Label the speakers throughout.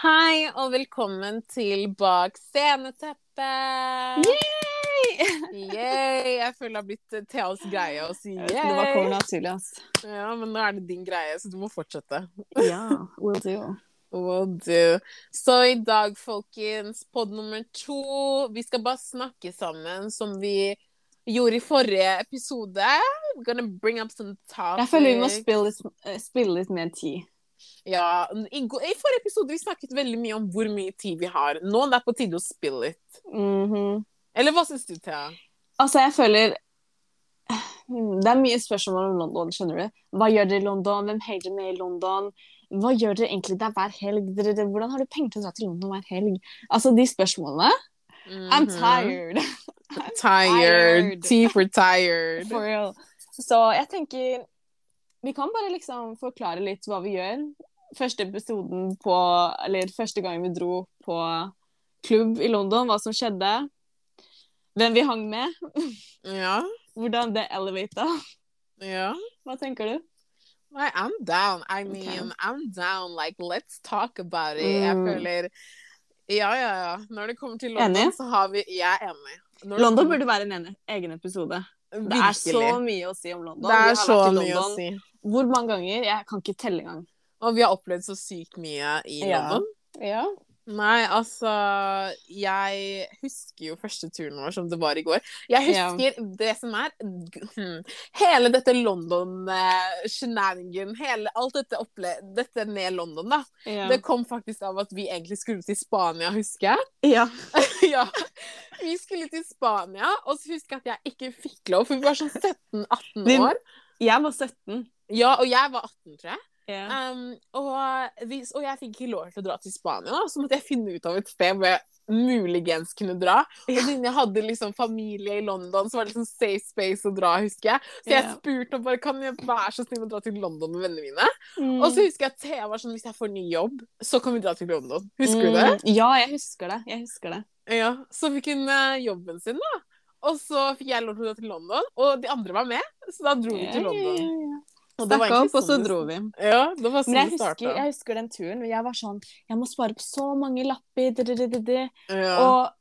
Speaker 1: Hei og velkommen til Bak sceneteppet. Yay! Jeg føler det har blitt eh, Theas greie å si
Speaker 2: Det var
Speaker 1: yay.
Speaker 2: naturlig, ass.
Speaker 1: Ja, men nå er det din greie, så du må fortsette.
Speaker 2: Ja, will do.
Speaker 1: Will do. Så i dag, folkens, pod nummer to. Vi skal bare snakke sammen som vi gjorde i forrige episode. We're gonna bring up some topics.
Speaker 2: Jeg føler vi må spille litt, eh, spille litt mer tid.
Speaker 1: Ja, i, I forrige episode vi snakket veldig mye om hvor mye tid vi har. Nå det er på tide å spille litt.
Speaker 2: -hmm.
Speaker 1: Eller hva syns du, Thea?
Speaker 2: Altså, jeg føler Hmm, Det er mye spørsmål om London, skjønner du. Hva gjør dere i London? Hvem dere med i London? Hva gjør dere egentlig der hver helg? Dere, hvordan har du penger til å dra til London hver helg? Altså, de spørsmålene. I'm tired.
Speaker 1: I'm Tired.
Speaker 2: tired.
Speaker 1: T for tired.
Speaker 2: For real. Så jeg tenker Vi kan bare liksom forklare litt hva vi gjør. Første episoden på Eller første gang vi dro på klubb i London, hva som skjedde. Hvem vi hang med.
Speaker 1: Ja.
Speaker 2: Hvordan det elevata.
Speaker 1: Ja.
Speaker 2: Hva tenker du?
Speaker 1: Nei, I'm down. I mean, I'm down. Like, let's talk about it. Jeg
Speaker 2: Mm.
Speaker 1: føler Ja, ja, ja. Når det kommer til London,
Speaker 2: Enig?
Speaker 1: så har vi Jeg er enig. Når
Speaker 2: London
Speaker 1: kommer-
Speaker 2: burde være en egen episode. Det er så mye å si om London.
Speaker 1: Det er så mye å si.
Speaker 2: Hvor mange ganger? Jeg kan ikke telle engang.
Speaker 1: Og vi har opplevd så sykt mye i
Speaker 2: Ja.
Speaker 1: London.
Speaker 2: Ja.
Speaker 1: Nei, altså Jeg husker jo første turen vår som det var i går. Jeg
Speaker 2: Ja.
Speaker 1: husker det som er hmm, Hele dette London-shenanigan, alt dette opple dette med London, da.
Speaker 2: Ja.
Speaker 1: Det kom faktisk av at vi egentlig skulle til Spania, husker jeg.
Speaker 2: ja.
Speaker 1: ja. Vi skulle til Spania, og så husker jeg at jeg ikke fikk lov, for vi var sånn 17-18 år.
Speaker 2: Jeg var 17.
Speaker 1: Ja, og jeg var 18, tror jeg.
Speaker 2: Yeah.
Speaker 1: Um, og, hvis, og jeg fikk ikke lov til å dra til Spania, da, så måtte jeg finne ut av et sted hvor jeg muligens kunne dra. Og siden jeg hadde liksom familie i London, så var det liksom safe space å dra, husker jeg. Så jeg spurte om bare kan jeg være så snill å dra til London med vennene mine.
Speaker 2: Mm.
Speaker 1: Og så husker jeg at Thea var sånn hvis jeg får ny jobb, så kan vi dra til London. Husker du det?
Speaker 2: Mm, Ja, jeg husker det. Jeg husker det.
Speaker 1: Ja. Så fikk hun uh, jobben sin, da. Og så fikk jeg lov til å dra til London, og de andre var med. Så da dro vi til London.
Speaker 2: Stakk opp, og så
Speaker 1: sånn det-
Speaker 2: dro vi.
Speaker 1: Ja, det var sånn
Speaker 2: Men jeg
Speaker 1: det
Speaker 2: husker, jeg husker den turen. Jeg var sånn Jeg må spare på så mange lapper.
Speaker 1: Ja.
Speaker 2: Og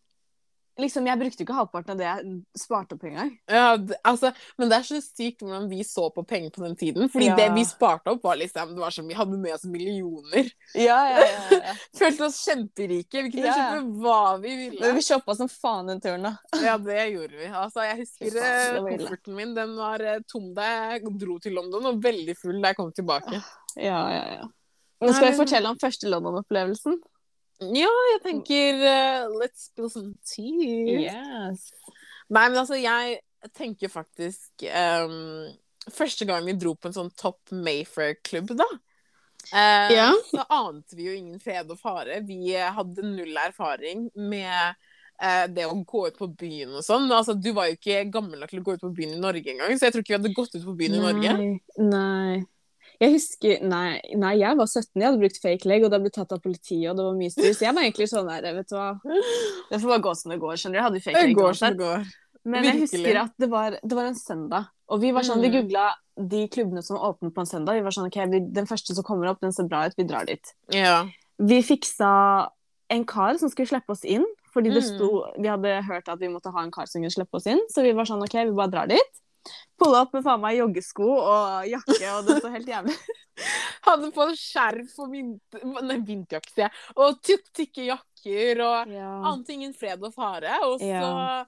Speaker 2: liksom, jeg brukte jo ikke halvparten av det jeg sparte opp engang.
Speaker 1: Ja, det, altså, men det er så sykt hvordan vi så på penger på den tiden. Fordi
Speaker 2: Ja.
Speaker 1: det vi sparte opp, var liksom Det var som vi hadde med oss millioner.
Speaker 2: Ja, ja, ja, ja.
Speaker 1: Følte oss kjemperike. Vi kunne
Speaker 2: Ja.
Speaker 1: kjøpe hva vi ville.
Speaker 2: Men vi shoppa som faen den turen, da.
Speaker 1: Ja, det gjorde vi. Altså, jeg husker eh, kofferten min. Den var eh, tom da jeg dro til London, og veldig full da jeg kom tilbake.
Speaker 2: Ja, ja, ja. Nå skal
Speaker 1: jeg
Speaker 2: fortelle om første London-opplevelsen.
Speaker 1: Ja, jeg tenker uh, Let's spill some tea.
Speaker 2: Yes.
Speaker 1: Nei, men altså, jeg tenker faktisk um, Første gang vi dro på en sånn Top Mayfair-klubb, da. uh,
Speaker 2: yeah.
Speaker 1: Så ante vi jo ingen fred og fare. Vi eh, hadde null erfaring med eh, det å gå ut på byen og sånn. Altså, du var jo ikke gammel nok til å gå ut på byen i Norge engang, så jeg tror ikke vi hadde gått ut på byen i Norge.
Speaker 2: Nei, nei. Jeg husker nei, nei, jeg var 17, jeg hadde brukt fake leg, og det ble tatt av politiet, og det var mye styr. Så jeg var egentlig sånn der, vet du hva Det får bare gå som det går, skjønner du. Jeg hadde fake leg uansett. Men jeg husker at det var, det var en søndag, og vi var sånn, vi
Speaker 1: Mm.
Speaker 2: googla de klubbene som åpnet på en søndag. Vi var sånn, ok, vi, Den første som kommer opp, den ser bra ut, vi drar dit.
Speaker 1: Ja.
Speaker 2: Vi fiksa en kar som skulle slippe oss inn, fordi det
Speaker 1: Mm.
Speaker 2: sto, vi hadde hørt at vi måtte ha en kar som kunne slippe oss inn. Så vi var sånn, ok, vi bare drar dit. Pulla opp med faen meg joggesko og jakke, og det så helt jævlig
Speaker 1: Hadde på skjerf og vinter... Nei, vinterjakke, sier jeg. Og tykk, tykke jakker og
Speaker 2: Ja.
Speaker 1: ting enn fred og fare. Og så
Speaker 2: Ja.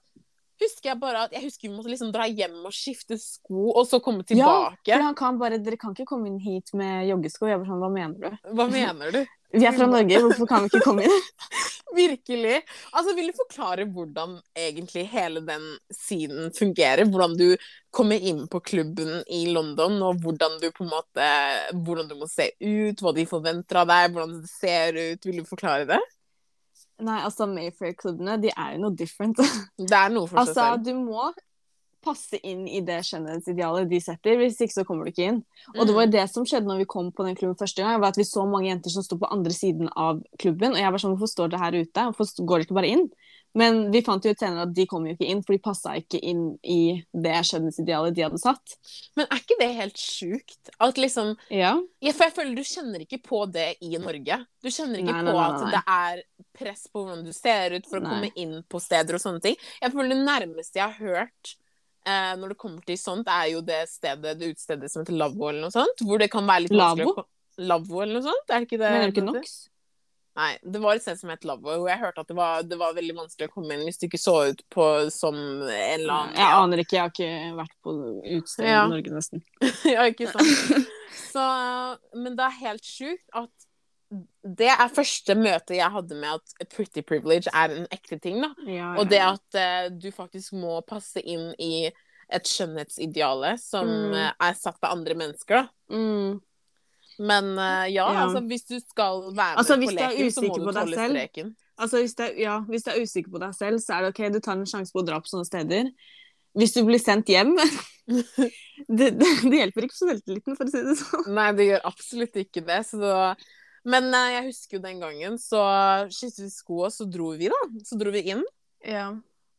Speaker 1: husker jeg bare at jeg husker vi måtte liksom dra hjem og skifte sko, og så komme
Speaker 2: Ja,
Speaker 1: tilbake.
Speaker 2: for han kan bare, Dere kan ikke komme inn hit med joggesko. Jeg bare sånn, Hva mener du?
Speaker 1: Hva mener du?
Speaker 2: Vi er fra Norge, hvorfor kan vi ikke komme inn?
Speaker 1: Virkelig. Altså, Vil du forklare hvordan egentlig hele den siden fungerer? Hvordan du kommer inn på klubben i London, og hvordan du på en måte Hvordan du må se ut, hva de forventer av deg, hvordan det ser ut. Vil du forklare det?
Speaker 2: Nei, altså Mayfair-klubbene de er jo noe different.
Speaker 1: Det er noe for seg
Speaker 2: altså,
Speaker 1: selv.
Speaker 2: Du må passe inn i det skjønnhetsidealet de setter, hvis ikke så kommer du ikke inn. Og det var
Speaker 1: Mm.
Speaker 2: jo det som skjedde når vi kom på den klubben første gang, var at vi så mange jenter som sto på andre siden av klubben, og jeg var sånn, hvorfor står det her ute? Hvorfor går det ikke bare inn? Men vi fant jo ut senere at de kom jo ikke inn, for de passa ikke inn i det skjønnhetsidealet de hadde satt.
Speaker 1: Men er ikke det helt sjukt? At liksom
Speaker 2: Ja.
Speaker 1: ja, For jeg føler du kjenner ikke på det i Norge. Du kjenner ikke
Speaker 2: Nei, nei,
Speaker 1: på
Speaker 2: nei,
Speaker 1: at det er press på hvordan du ser ut for å
Speaker 2: Nei.
Speaker 1: komme inn på steder og sånne ting. Jeg føler det nærmeste jeg har hørt eh, når det kommer til sånt, er jo det stedet, det utestedet som heter Lavvo eller noe sånt. Hvor det kan være litt vanskelig
Speaker 2: Lavvo?
Speaker 1: eller noe sånt? Er det ikke det?
Speaker 2: Mener du ikke
Speaker 1: det ikke
Speaker 2: NOx?
Speaker 1: Nei, det var et sted som het Lavvo, og jeg hørte at det var, det var veldig vanskelig å komme inn hvis du ikke så ut på som en eller annen
Speaker 2: Jeg aner ikke, jeg har ikke vært på utstedet
Speaker 1: Ja.
Speaker 2: i Norge, nesten.
Speaker 1: ja, ikke sant? Så, men det er helt sjukt at det er første møte jeg hadde med at pretty privilege er en ekte ting. da.
Speaker 2: Ja,
Speaker 1: Og det at uh, du faktisk må passe inn i et skjønnhetsideale som
Speaker 2: Mm.
Speaker 1: er satt av andre mennesker. da.
Speaker 2: mm.
Speaker 1: Men uh, ja,
Speaker 2: Ja.
Speaker 1: altså hvis du skal være med
Speaker 2: Altså,
Speaker 1: på
Speaker 2: du er
Speaker 1: leken, så må du
Speaker 2: på
Speaker 1: tåle
Speaker 2: selv,
Speaker 1: streken.
Speaker 2: Altså, hvis du, ja, hvis du er usikker på deg selv, så er det OK, du tar en sjanse på å dra på sånne steder. Hvis du blir sendt hjem det, det, det hjelper ikke på selvtilliten, for å si det sånn.
Speaker 1: Nei, det gjør absolutt ikke det. Så var... Men uh, jeg husker jo den gangen, så skiftet vi sko, og så dro vi, da. Så dro vi inn.
Speaker 2: Ja.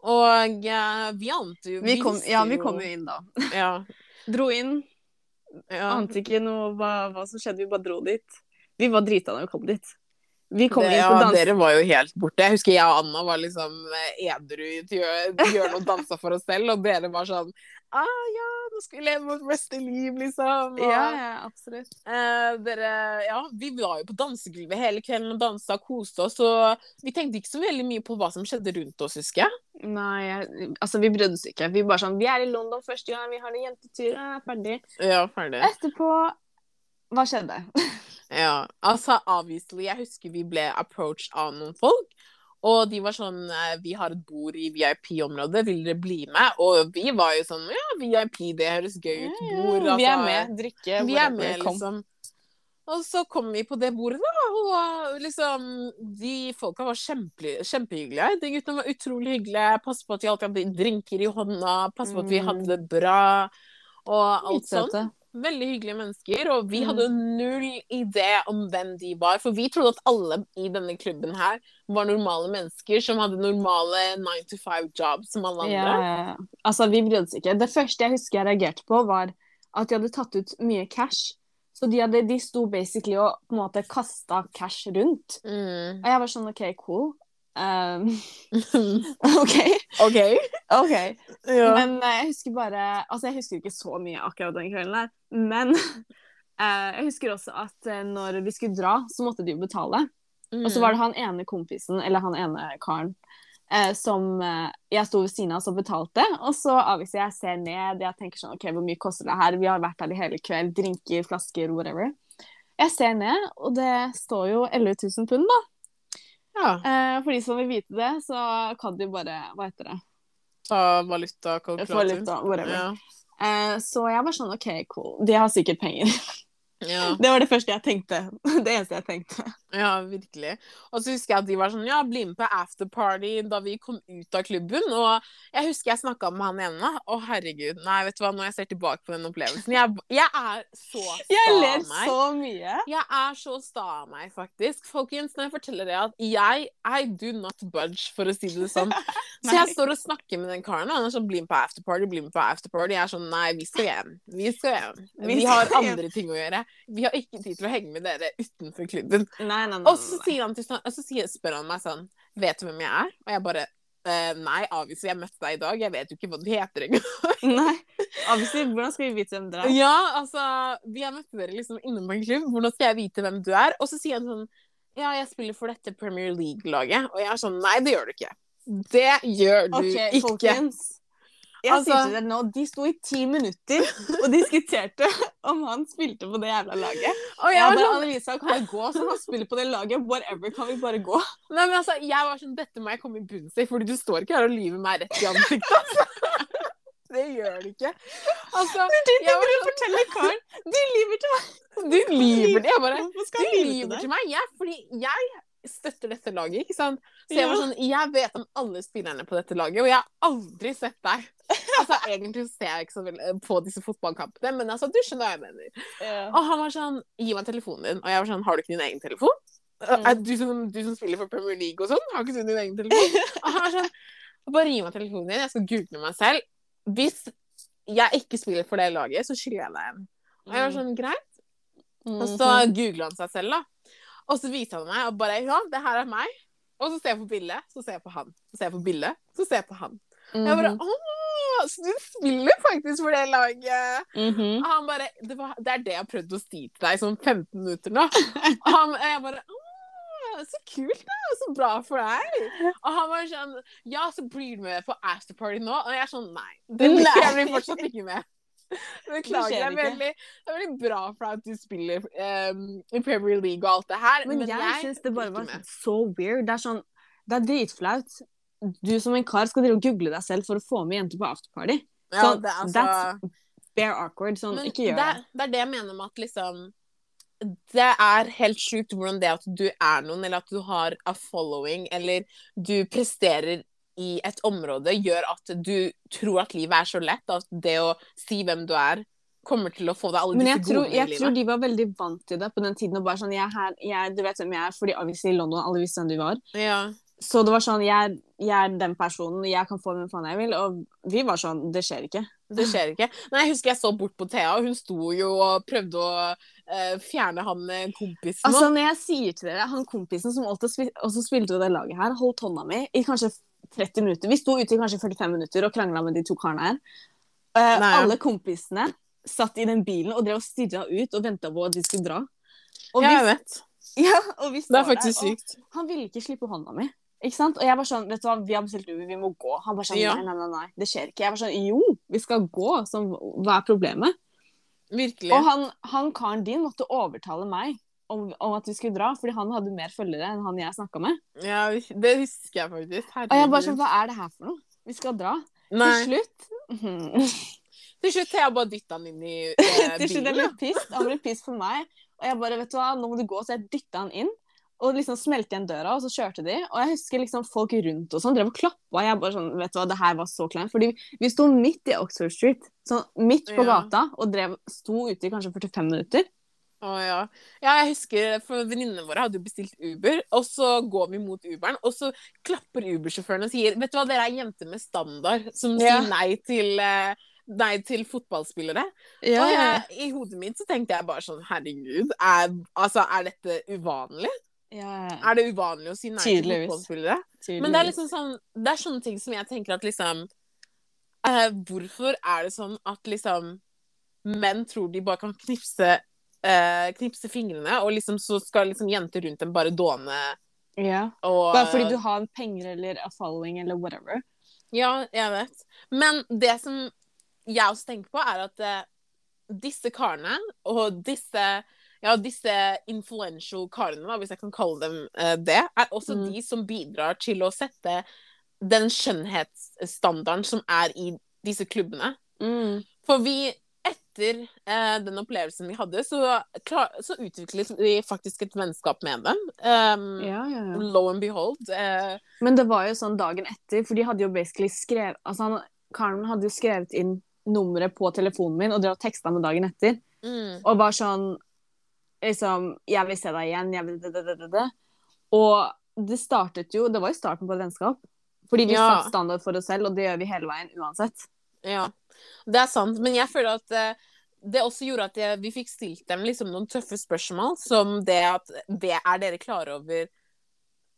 Speaker 1: Og uh, vi ante jo
Speaker 2: Vi kom, ja, vi kom jo inn da.
Speaker 1: Ja.
Speaker 2: Dro inn,
Speaker 1: ja.
Speaker 2: ante ikke noe hva, hva som skjedde, vi bare dro dit. Vi var drita da vi kom dit. Vi kom
Speaker 1: det,
Speaker 2: inn på
Speaker 1: ja, dere var jo helt borte. Jeg husker jeg og Anna var liksom eh, edru til å gjøre noe dansa for oss selv, og dere var sånn Ah ja, skal leve vårt beste liv, liksom. Og,
Speaker 2: Ja, ja, absolutt.
Speaker 1: eh, dere Ja, vi var jo på dansegulvet hele kvelden og dansa og koste oss, og vi tenkte ikke så veldig mye på hva som skjedde rundt oss, husker jeg.
Speaker 2: Nei, altså vi brydde oss ikke. Vi bare sånn, vi er i London første gang, vi har en jentetur, ja, ferdig.
Speaker 1: Ja, ferdig.
Speaker 2: Etterpå, hva skjedde?
Speaker 1: Ja, altså obviously, jeg husker vi ble approached av noen folk, og de var sånn, eh, vi har et bord i VIP-området, vil dere bli med? Og vi var jo sånn, ja, VIP, det høres gøy ut, bord,
Speaker 2: vi er
Speaker 1: altså,
Speaker 2: med, drikke,
Speaker 1: Vi er med, liksom. Og så kom vi på det bordet, da, og liksom De folka var kjempe, kjempehyggelige. De guttene var utrolig hyggelige. Pass på at de alltid hadde drinker i hånda. Pass på at vi
Speaker 2: Mm.
Speaker 1: hadde det bra. Og alt sånt. Veldig hyggelige mennesker. Og vi
Speaker 2: Mm.
Speaker 1: hadde null idé om hvem de var. For vi trodde at alle i denne klubben her var normale mennesker som hadde normale 9 to 5-jobs som alle andre.
Speaker 2: Ja. Altså, vi brydde oss ikke. Det første jeg husker jeg reagerte på, var at de hadde tatt ut mye cash. Så de, hadde, de sto basically og på en måte kasta cash rundt.
Speaker 1: Mm.
Speaker 2: Og jeg var sånn OK, cool. Um, OK.
Speaker 1: OK.
Speaker 2: okay.
Speaker 1: Ja.
Speaker 2: Men eh, jeg husker bare Altså, jeg husker ikke så mye akkurat den kvelden der, men uh, jeg husker også at eh, når vi skulle dra, så måtte de jo betale. Og så var det han ene kompisen, eller han ene karen, eh, som eh, jeg sto ved siden av som betalte. Og så avviser jeg ser ned, jeg tenker sånn OK, hvor mye koster det her? Vi har vært her i hele kveld, drinker, flasker, whatever. Jeg ser ned, og det står jo 11 000 pund, da.
Speaker 1: Ja.
Speaker 2: Eh, for de som vil vite det, så kan de bare Hva heter det?
Speaker 1: Ta valutakalkulator.
Speaker 2: Valuta, whatever.
Speaker 1: Ja.
Speaker 2: Eh, så jeg var sånn OK, cool. De har sikkert penger.
Speaker 1: Ja.
Speaker 2: Det var det første jeg tenkte. Det eneste jeg tenkte.
Speaker 1: ja, virkelig. Og så husker jeg at de var sånn Ja, bli med på afterparty da vi kom ut av klubben. Og jeg husker jeg snakka med han ene. Å, herregud. Nei, vet du hva, når jeg ser tilbake på den opplevelsen Jeg, jeg er så sta av meg.
Speaker 2: Jeg ler så mye.
Speaker 1: Jeg er så sta av meg, faktisk. Folkens, når jeg forteller dere at jeg I do not budge, for å si det sånn. Så jeg står og snakker med den karen, og han er sånn bli med på afterparty, bli med på afterparty. Jeg er sånn nei, vi skal hjem. Vi skal hjem.
Speaker 2: Vi
Speaker 1: har andre ting å gjøre. Vi har ikke tid til å henge med dere utenfor klubben.
Speaker 2: Nei, nei, nei.
Speaker 1: Og så, sier han til, så sier, spør han meg sånn Vet du hvem jeg er? Og jeg bare Uh, Nei, avviser jeg møtte deg i dag. Jeg vet jo ikke hva du heter engang.
Speaker 2: Nei. Obviously, hvordan skal vi vite hvem dere er?
Speaker 1: ja, altså Vi har møtt dere liksom inne på en klubb. Hvordan skal jeg vite hvem du er? Og så sier han sånn Ja, jeg spiller for dette Premier League-laget. Og jeg er sånn Nei, det gjør du ikke. Det gjør du
Speaker 2: Ok,
Speaker 1: ikke.
Speaker 2: folkens. Jeg
Speaker 1: Altså-
Speaker 2: sier til dere nå, De sto i ti minutter og diskuterte om han spilte på det jævla laget.
Speaker 1: Og
Speaker 2: Jeg
Speaker 1: jeg var
Speaker 2: bare,
Speaker 1: sånn
Speaker 2: Annelisa, kan vi gå? Så han spiller på det laget. Whatever, kan vi bare gå?
Speaker 1: Nei, men altså, jeg var sånn, Dette må jeg komme i bunns i, fordi du står ikke her og lyver meg rett i ansiktet. Altså. Det gjør du ikke. Altså,
Speaker 2: Du
Speaker 1: jeg var
Speaker 2: fortelle
Speaker 1: sånn,
Speaker 2: forteller karen Du lyver til meg!
Speaker 1: du lyver. til Jeg bare Du
Speaker 2: jeg
Speaker 1: lyver til meg. Jeg, fordi jeg støtter dette laget, ikke sant. Så jeg var sånn Jeg vet om alle spillerne på dette laget, og jeg har aldri sett deg. Altså, Egentlig ser jeg ikke så veldig på disse fotballkampene, men altså, du skjønner hva jeg mener.
Speaker 2: Ja.
Speaker 1: Og han var sånn Gi meg telefonen din. Og jeg var sånn Har du ikke din egen telefon?
Speaker 2: Mm.
Speaker 1: Du, som, du som spiller for Premier League og sånn, har ikke du din egen telefon? Og han var sånn Bare gi meg telefonen din, jeg skal google meg selv. Hvis jeg ikke spiller for det laget, så skylder jeg deg en. Og jeg var sånn, greit. Og så googla han seg selv, da. Og så viser han meg og bare ja, det her er meg. Og så ser jeg på bildet, så ser jeg på han. Så ser jeg på bildet, så ser jeg på han.
Speaker 2: Og
Speaker 1: Jeg bare Å, så du spiller faktisk for det laget.
Speaker 2: Mhm.
Speaker 1: Og han bare det, var, det er det jeg har prøvd å si til deg i sånn 15 minutter nå. Og han, jeg bare åh, så kult, da. Så bra for deg. Og han var sånn Ja, så blir du med på afterparty nå? Og jeg er sånn Nei. Det,
Speaker 2: blir
Speaker 1: Jeg blir fortsatt ikke med. Beklager. Det er veldig, det er veldig bra for at du spiller um, i Premier League og alt det her,
Speaker 2: Men, jeg, syns det bare var
Speaker 1: med.
Speaker 2: så weird. Det er sånn Det er dritflaut. Du som en kar skal drive og google deg selv for å få med jenter på afterparty.
Speaker 1: Ja,
Speaker 2: sånn,
Speaker 1: det er altså
Speaker 2: that's Bare awkward. Sånn,
Speaker 1: Men
Speaker 2: ikke gjør
Speaker 1: det,
Speaker 2: det.
Speaker 1: det er det jeg mener med at liksom Det er helt sjukt hvordan det at du er noen, eller at du har a following, eller du presterer i et område, gjør at du tror at livet er så lett. At det å si hvem du er, kommer til å få deg alle disse
Speaker 2: gode. tror,
Speaker 1: livet. Men
Speaker 2: jeg tror de var veldig vant til det på den tiden. Og bare sånn, jeg, er her, jeg, du vet hvem jeg er, fordi obviously i London alle visste hvem du var.
Speaker 1: Ja.
Speaker 2: Så det var sånn, jeg, jeg er den personen, jeg kan få hvem faen jeg vil. Og vi var sånn, det skjer ikke.
Speaker 1: Det skjer ikke. Nei, jeg husker jeg så bort på Thea, og hun sto jo og prøvde å eh, fjerne han eh, kompisen.
Speaker 2: Altså, når jeg sier til dere, han kompisen som også, spil også spilte jo det laget her, holdt hånda mi i kanskje 30 minutter. Vi sto ute i kanskje 45 minutter og krangla med de to karene her.
Speaker 1: Uh,
Speaker 2: alle kompisene satt i den bilen og drev og stirra ut og venta på at de skulle dra. Og
Speaker 1: ja, jeg vet.
Speaker 2: ja, og vi
Speaker 1: Det er faktisk
Speaker 2: der,
Speaker 1: sykt.
Speaker 2: han ville ikke slippe hånda mi. Ikke sant? Og jeg var sånn, vet du hva, vi har bestilt Uber, vi må gå. Han bare sånn,
Speaker 1: Ja.
Speaker 2: nei, nei, nei, det skjer ikke. Jeg var sånn, jo, vi skal gå. Så, hva er problemet?
Speaker 1: Virkelig.
Speaker 2: Og han, han karen din måtte overtale meg om, om at vi skulle dra, fordi han hadde mer følgere enn han jeg snakka med.
Speaker 1: Ja, det husker jeg faktisk.
Speaker 2: Og jeg bare sånn, hva er det her for noe? Vi skal dra.
Speaker 1: Nei.
Speaker 2: Til slutt.
Speaker 1: Til slutt har jeg bare dytta han inn i eh,
Speaker 2: Til slutt jeg
Speaker 1: bilen.
Speaker 2: ble pissed. Han ble pissed for meg. Og jeg bare, vet du hva, nå må du gå. Så jeg dytta han inn. Og liksom smelte igjen døra, og så kjørte de. Og jeg husker liksom folk rundt og sånn drev og klappa. Jeg bare sånn, vet du hva, det her var så kleint. Fordi vi sto midt i Oxford Street, sånn midt på
Speaker 1: Ja.
Speaker 2: gata, og drev, sto ute i kanskje 45 minutter.
Speaker 1: Å ja. ja, jeg husker for venninnene våre hadde jo bestilt Uber, og så går vi mot Uberen, og så klapper Uber-sjåføren og sier Vet du hva, dere er jenter med standard som
Speaker 2: Ja.
Speaker 1: sier nei til, eh, nei til fotballspillere.
Speaker 2: Ja,
Speaker 1: og jeg, i hodet mitt så tenkte jeg bare sånn Herregud, er, altså, er dette uvanlig? Er det uvanlig å si nei til fotballspillere?
Speaker 2: Tydeligvis.
Speaker 1: Men det er liksom sånn Det er sånne ting som jeg tenker at liksom uh, Hvorfor er det sånn at liksom menn tror de bare kan knipse eh, knipse fingrene, og liksom så skal liksom jenter rundt dem bare dåne
Speaker 2: ja.
Speaker 1: og
Speaker 2: Bare fordi du har penger eller a following eller whatever.
Speaker 1: Ja, jeg vet. Men det som jeg også tenker på, er at eh, disse karene og disse ja, disse influential karene, da, hvis jeg kan kalle dem eh, det, er også
Speaker 2: Mm.
Speaker 1: de som bidrar til å sette den skjønnhetsstandarden som er i disse klubbene.
Speaker 2: Mm.
Speaker 1: For vi, etter eh, den opplevelsen vi hadde, så, klar, så utviklet vi faktisk et vennskap med dem. Um,
Speaker 2: Ja, ja, ja.
Speaker 1: Lo and behold. eh,
Speaker 2: Men det var jo sånn dagen etter, for de hadde jo basically skrevet Altså, han, Karen hadde jo skrevet inn nummeret på telefonen min og drev og teksta med dagen etter.
Speaker 1: mm,
Speaker 2: Og var sånn Liksom 'Jeg vil se deg igjen. Jeg vil det, det, det, det, det'. Og det startet jo Det var jo starten på et vennskap. Fordi vi
Speaker 1: Ja.
Speaker 2: satte standard for oss selv, og det gjør vi hele veien uansett.
Speaker 1: Ja, det er sant. Men jeg føler at eh, det også gjorde at jeg, vi fikk stilt dem liksom noen tøffe spørsmål, som det at det Er dere klare over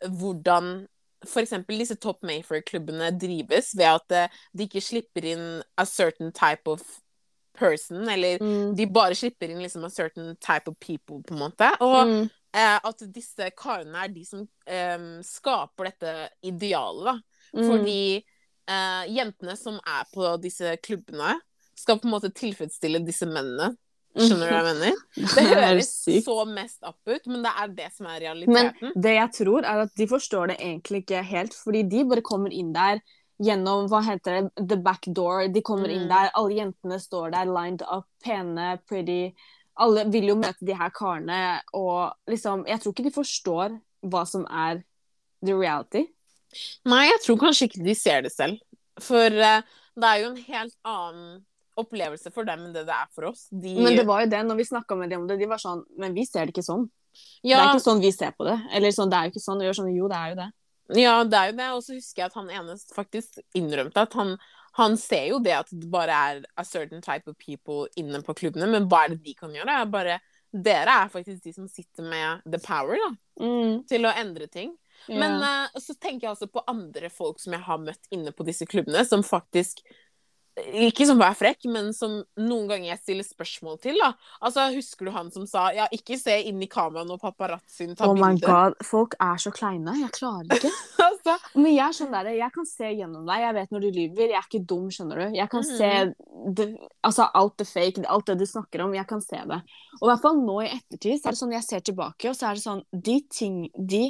Speaker 1: hvordan f.eks. disse Top Mayfair-klubbene drives, ved at eh, de ikke slipper inn a certain type of person, eller
Speaker 2: Mm.
Speaker 1: de bare slipper inn liksom a certain type of people, på en måte. Og
Speaker 2: Mm.
Speaker 1: eh, at disse karene er de som eh, skaper dette idealet, da.
Speaker 2: Mm.
Speaker 1: Fordi eh, jentene som er på disse klubbene, skal på en måte tilfredsstille disse mennene. Skjønner du hva jeg mener? Det høres
Speaker 2: det
Speaker 1: så mest opp ut, men det er det som er
Speaker 2: Men
Speaker 1: realiteten.
Speaker 2: det jeg tror, er at de forstår det egentlig ikke helt, fordi de bare kommer inn der gjennom hva heter det, the back door. De kommer inn
Speaker 1: Mm.
Speaker 2: der, alle jentene står der lined up, pene, pretty. Alle vil jo møte de her karene, og liksom Jeg tror ikke de forstår hva som er the reality.
Speaker 1: Nei, jeg tror kanskje ikke de ser det selv. For uh, det er jo en helt annen opplevelse for dem enn det det er for oss. De,
Speaker 2: Men det var jo det, når vi snakka med dem om det, de var sånn Men vi ser det ikke sånn. Det er ikke sånn vi ser på det. Eller sånn, det er jo ikke sånn. Sånn, jo, det er jo det.
Speaker 1: ja, det er jo det. Og så husker jeg at han ene faktisk innrømte at han, han ser jo det at det bare er a certain type of people inne på klubbene, men hva er det de kan gjøre? Bare, dere er faktisk de som sitter med the power da,
Speaker 2: Mm.
Speaker 1: til å endre ting. Men uh, så tenker jeg også på andre folk som jeg har møtt inne på disse klubbene, som faktisk ikke som var frekk, men som noen ganger jeg stiller spørsmål til. da. Altså, Husker du han som sa ja, ikke se inn i kameraet når paparazzien tar
Speaker 2: Oh my
Speaker 1: bilder.
Speaker 2: god, folk er så kleine. Jeg klarer ikke.
Speaker 1: altså,
Speaker 2: Men jeg er sånn der, jeg kan se gjennom deg. Jeg vet når du lyver. Jeg er ikke dum, skjønner du. Jeg kan
Speaker 1: Mhm.
Speaker 2: se det, altså alt det fake, alt det du snakker om. Jeg kan se det. Og i hvert fall nå i ettertid så er det sånn jeg ser tilbake, og så er det sånn De, ting, de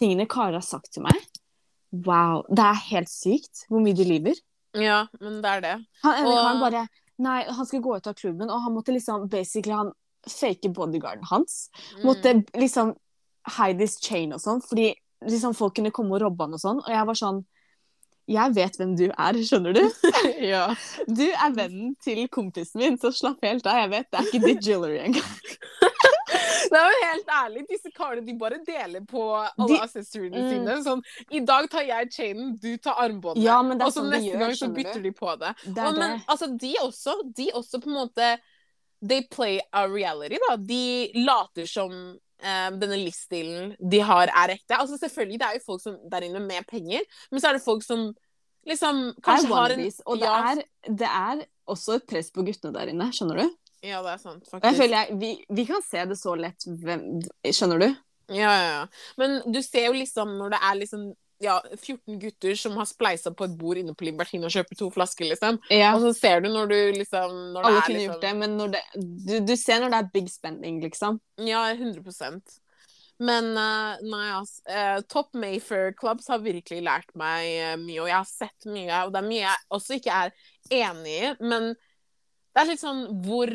Speaker 2: tingene Kari har sagt til meg Wow. Det er helt sykt hvor mye de lyver.
Speaker 1: ja, men det er det.
Speaker 2: Han
Speaker 1: Og-
Speaker 2: han bare Nei, han skulle gå ut av klubben, og han måtte liksom basically han fake bodyguarden hans.
Speaker 1: Mm.
Speaker 2: Måtte liksom hide his chain og sånn, fordi liksom folk kunne komme og robbe han og sånn. Og jeg var sånn Jeg vet hvem du er, skjønner du?
Speaker 1: ja.
Speaker 2: Du er vennen til kompisen min, så slapp helt av. Jeg vet det er ikke ditt jewelry engang.
Speaker 1: Det men helt ærlig, disse karene de bare deler på alle
Speaker 2: De-
Speaker 1: accessoriene
Speaker 2: Mm.
Speaker 1: sine. Sånn, I dag tar jeg chainen, du tar armbåndet.
Speaker 2: Ja,
Speaker 1: og så
Speaker 2: sånn
Speaker 1: neste
Speaker 2: gjør,
Speaker 1: gang så bytter
Speaker 2: du.
Speaker 1: de på det.
Speaker 2: Det
Speaker 1: Og, men
Speaker 2: det.
Speaker 1: altså, de også, de også på en måte They play a reality, da. De later som um, denne livsstilen de har, er ekte. Altså Selvfølgelig, det er jo folk som der inne med penger, men så er det folk som liksom kanskje har en
Speaker 2: og det,
Speaker 1: ja,
Speaker 2: er, det er også et press på guttene der inne, skjønner du?
Speaker 1: Ja, det er sant,
Speaker 2: faktisk. jeg føler jeg, vi, vi kan se det så lett, hvem, skjønner du?
Speaker 1: Ja, ja, ja. Men du ser jo liksom når det er liksom ja, 14 gutter som har spleisa på et bord inne på Libertine og kjøper to flasker, liksom.
Speaker 2: Ja.
Speaker 1: Og så ser du når du liksom når
Speaker 2: Alle kunne
Speaker 1: liksom,
Speaker 2: gjort det, men det, du, du ser når det er big spending, liksom.
Speaker 1: Ja, 100 Men uh, nei, altså. Uh, Top Mayfair Clubs har virkelig lært meg uh, mye, og jeg har sett mye. Og det er mye jeg også ikke er enig i, men det er litt sånn hvor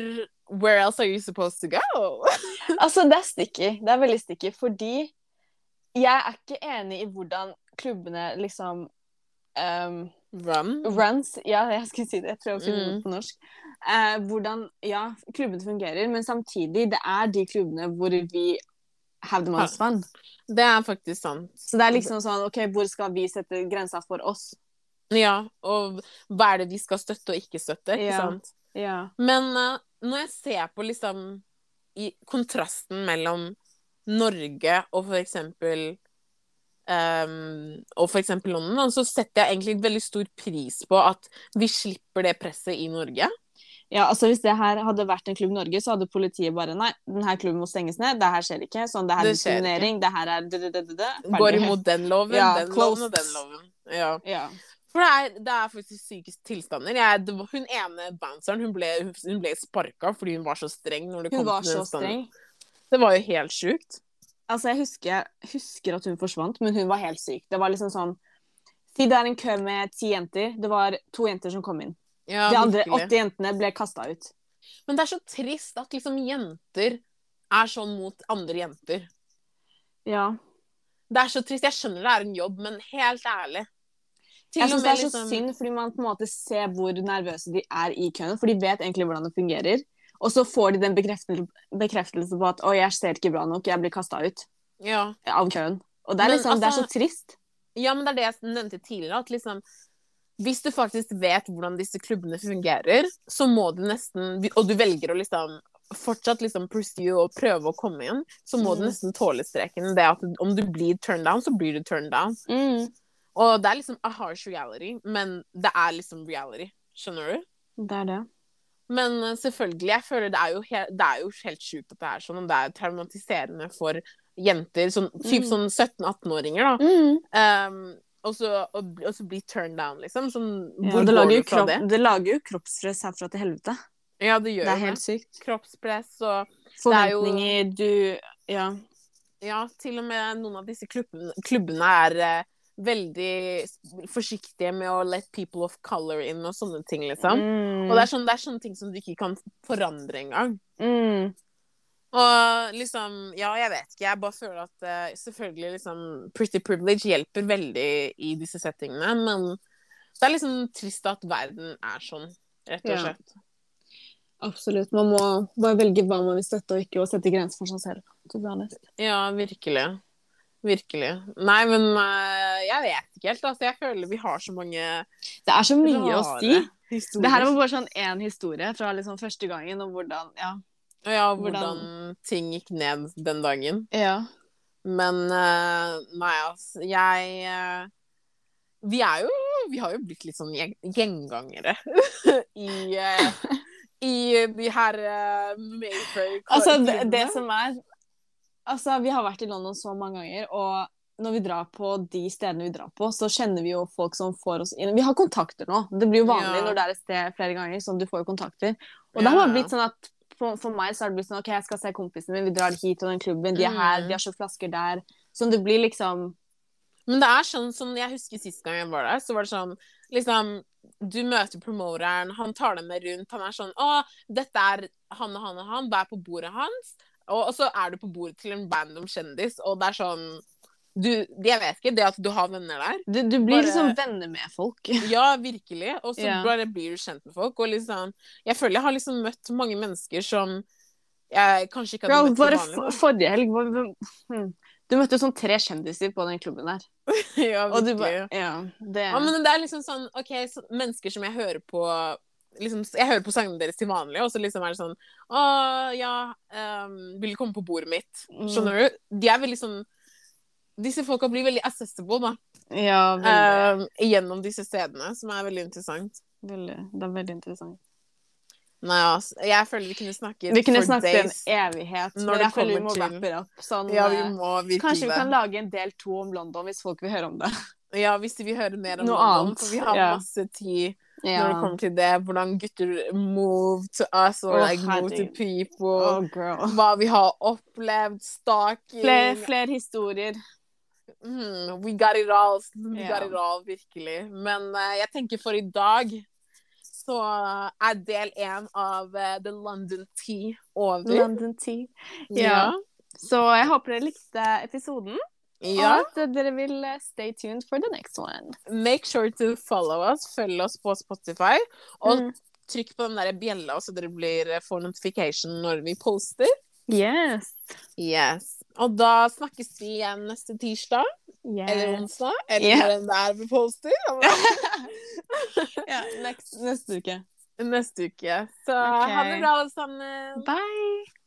Speaker 1: Where else are you supposed to go?
Speaker 2: Altså, det er sticky. Det er veldig sticky, fordi jeg er ikke enig i hvordan klubbene liksom um,
Speaker 1: Run.
Speaker 2: Runs Ja, jeg skulle si det. Jeg prøver å finne
Speaker 1: Mm.
Speaker 2: på norsk. Uh, hvordan ja, klubbene fungerer, men samtidig, det er de klubbene hvor vi have the most fun.
Speaker 1: Det er faktisk sant.
Speaker 2: Så det er liksom sånn OK, hvor skal vi sette grensa for oss?
Speaker 1: Ja, og hva er det vi skal støtte og ikke støtte? ikke
Speaker 2: Ja.
Speaker 1: sant?
Speaker 2: Ja.
Speaker 1: Men uh, når jeg ser på liksom i kontrasten mellom Norge og for eksempel um, og for eksempel London, da, så setter jeg egentlig veldig stor pris på at vi slipper det presset i Norge.
Speaker 2: Ja, altså Hvis det her hadde vært en klubb Norge, så hadde politiet bare Nei, denne klubben må stenges ned. Det her skjer ikke. Sånn, det her er diskriminering. Det her er dødødødødø.
Speaker 1: Går imot den loven,
Speaker 2: Ja,
Speaker 1: den loven og den loven. Ja.
Speaker 2: Ja.
Speaker 1: For det er, det er faktisk psykiske tilstander. Jeg, var, hun ene bounceren hun ble, hun ble sparka fordi hun var så streng. når det
Speaker 2: Hun
Speaker 1: kom
Speaker 2: var
Speaker 1: til
Speaker 2: så streng.
Speaker 1: Det var jo helt sjukt.
Speaker 2: Altså, jeg husker, husker at hun forsvant, men hun var helt syk. Det var liksom sånn Si det er en kø med ti jenter. Det var to jenter som kom inn.
Speaker 1: Ja,
Speaker 2: De andre
Speaker 1: virkelig.
Speaker 2: åtte jentene ble kasta ut.
Speaker 1: Men det er så trist at liksom jenter er sånn mot andre jenter.
Speaker 2: Ja.
Speaker 1: Det er så trist. Jeg skjønner det er en jobb, men helt ærlig.
Speaker 2: Jeg syns det er så
Speaker 1: liksom-
Speaker 2: synd, fordi man på en måte ser hvor nervøse de er i køen. For de vet egentlig hvordan det fungerer. Og så får de den bekreftelse, bekreftelse på at 'å, jeg ser ikke bra nok, jeg blir kasta ut
Speaker 1: Ja.
Speaker 2: av køen'. Og det er,
Speaker 1: Men
Speaker 2: altså, det er så
Speaker 1: altså-
Speaker 2: trist.
Speaker 1: ja, men det er det jeg nevnte tidligere. At liksom Hvis du faktisk vet hvordan disse klubbene fungerer, så må du nesten Og du velger å liksom fortsatt liksom pursue og prøve å komme inn, så må du
Speaker 2: Mm.
Speaker 1: nesten tåle streken. Det at om du blir turned down, så blir du turned down.
Speaker 2: Mm.
Speaker 1: Og det er liksom a harsh reality, men det er liksom reality. Skjønner du?
Speaker 2: Det er det.
Speaker 1: Men eh, selvfølgelig, jeg føler det er jo, he det er jo helt sjukt at det er sånn. Det er traumatiserende for jenter, sånn, typ
Speaker 2: Mm.
Speaker 1: sånn 17-18-åringer, da.
Speaker 2: Mm.
Speaker 1: Um, og så og, og så bli turned down, liksom. Sånn,
Speaker 2: Ja, det, lager kropp,
Speaker 1: det?
Speaker 2: det lager jo kroppspress herfra til helvete.
Speaker 1: Ja, det gjør
Speaker 2: Det er helt sykt.
Speaker 1: Kroppspress og er jo-
Speaker 2: Forventninger, du Ja.
Speaker 1: Ja, til og med noen av disse klubbene, klubbene er eh, veldig forsiktige med å let people of color in og sånne ting, liksom.
Speaker 2: Mm.
Speaker 1: Og det er, sånne, det er sånne ting som du ikke kan forandre engang.
Speaker 2: mm.
Speaker 1: Og liksom, ja, jeg vet ikke. Jeg bare føler at uh, selvfølgelig liksom Pretty privilege hjelper veldig i disse settingene, men det er liksom trist at verden er sånn, rett og
Speaker 2: Ja.
Speaker 1: slett.
Speaker 2: Absolutt. Man må bare velge hva man vil støtte, og ikke å sette grenser for seg selv.
Speaker 1: Ja, virkelig. Virkelig. Nei, men eh, jeg vet ikke helt. Altså, jeg føler vi har så mange
Speaker 2: Det er så mye å si.
Speaker 1: historier.
Speaker 2: Det her var bare sånn én historie fra liksom første gangen, og hvordan Ja.
Speaker 1: Ja,
Speaker 2: hvordan-
Speaker 1: hvordan ting gikk ned den dagen.
Speaker 2: ja.
Speaker 1: Men eh, nei, altså. Jeg eh, Vi er jo Vi har jo blitt litt sånn gjengangere i I de her uh,
Speaker 2: Altså, det, det som er Altså, vi har vært i London så mange ganger, og når vi drar på de stedene vi drar på, så kjenner vi jo folk som får oss inn. Vi har kontakter nå. Det blir jo vanlig
Speaker 1: Ja.
Speaker 2: når det er et sted flere ganger, sånn du får jo kontakter. Og det har blitt sånn at for, for meg så har det blitt sånn OK, jeg skal se kompisen min, vi drar hit til den klubben, de er her,
Speaker 1: Mm.
Speaker 2: de har kjøpt flasker der. Sånn det blir liksom
Speaker 1: Men det er sånn som jeg husker sist gang jeg var der, så var det sånn liksom Du møter promoteren, han tar deg med rundt, han er sånn Å, dette er han og han og han, bær på bordet hans. Og, så er du på bordet til en random kjendis, og det er sånn du, Jeg vet ikke, det at du har venner der.
Speaker 2: Du, du blir
Speaker 1: Bare-
Speaker 2: liksom venner med folk.
Speaker 1: Ja, virkelig. Og så
Speaker 2: yeah.
Speaker 1: bare blir du kjent med folk. Og liksom Jeg føler jeg har liksom møtt mange mennesker som jeg kanskje ikke hadde møtt
Speaker 2: bare for, forrige helg var, hmm. Du møtte sånn tre kjendiser på den klubben der.
Speaker 1: ja, virkelig.
Speaker 2: bare Ja, det
Speaker 1: Ja, men det er liksom sånn OK, så mennesker som jeg hører på liksom, Jeg hører på sangene deres til vanlig, og så liksom er det sånn Å, ja um, Vil du komme på bordet mitt?
Speaker 2: Mm.
Speaker 1: Skjønner du? De er veldig sånn Disse folka blir veldig accessible, da.
Speaker 2: Ja, veldig.
Speaker 1: Um, gjennom disse stedene, som er veldig interessant.
Speaker 2: veldig. Det er veldig interessant.
Speaker 1: Nei, altså. Jeg føler vi kunne snakket
Speaker 2: Vi kunne snakket en evighet,
Speaker 1: Når det
Speaker 2: jeg føler vi
Speaker 1: kommer
Speaker 2: må
Speaker 1: til-
Speaker 2: it. Sånn,
Speaker 1: Ja, vi
Speaker 2: eh,
Speaker 1: må
Speaker 2: kanskje vi kan lage en del to om London hvis folk vil høre om det.
Speaker 1: Ja, hvis vi vil høre mer om
Speaker 2: Noe
Speaker 1: London,
Speaker 2: annet.
Speaker 1: for vi har
Speaker 2: yeah.
Speaker 1: masse tid
Speaker 2: yeah.
Speaker 1: når det kommer til det. Hvordan gutter move to us, or
Speaker 2: oh,
Speaker 1: like move to people.
Speaker 2: Oh.
Speaker 1: Hva vi har opplevd, stalking
Speaker 2: Flere, fler historier.
Speaker 1: Mm, We got it all. We
Speaker 2: yeah.
Speaker 1: got it all, virkelig. Men uh, jeg tenker for i dag så er del én av uh, The London Tea over.
Speaker 2: London Tea.
Speaker 1: Ja.
Speaker 2: Så jeg håper dere likte episoden,
Speaker 1: ja.
Speaker 2: at dere vil eh, stay tuned for the next one.
Speaker 1: Make sure to follow us. Følg oss på Spotify. Og
Speaker 2: Mm.
Speaker 1: trykk på den der bjella, så dere blir, eh, får notification når vi poster.
Speaker 2: Yes.
Speaker 1: Yes. Og da snakkes vi igjen neste tirsdag.
Speaker 2: yes.
Speaker 1: Eller onsdag. Eller
Speaker 2: Ja.
Speaker 1: når den der vi poster.
Speaker 2: ja, next, neste uke.
Speaker 1: Neste uke. Så
Speaker 2: okay.
Speaker 1: ha det bra, alle sammen.
Speaker 2: Bye!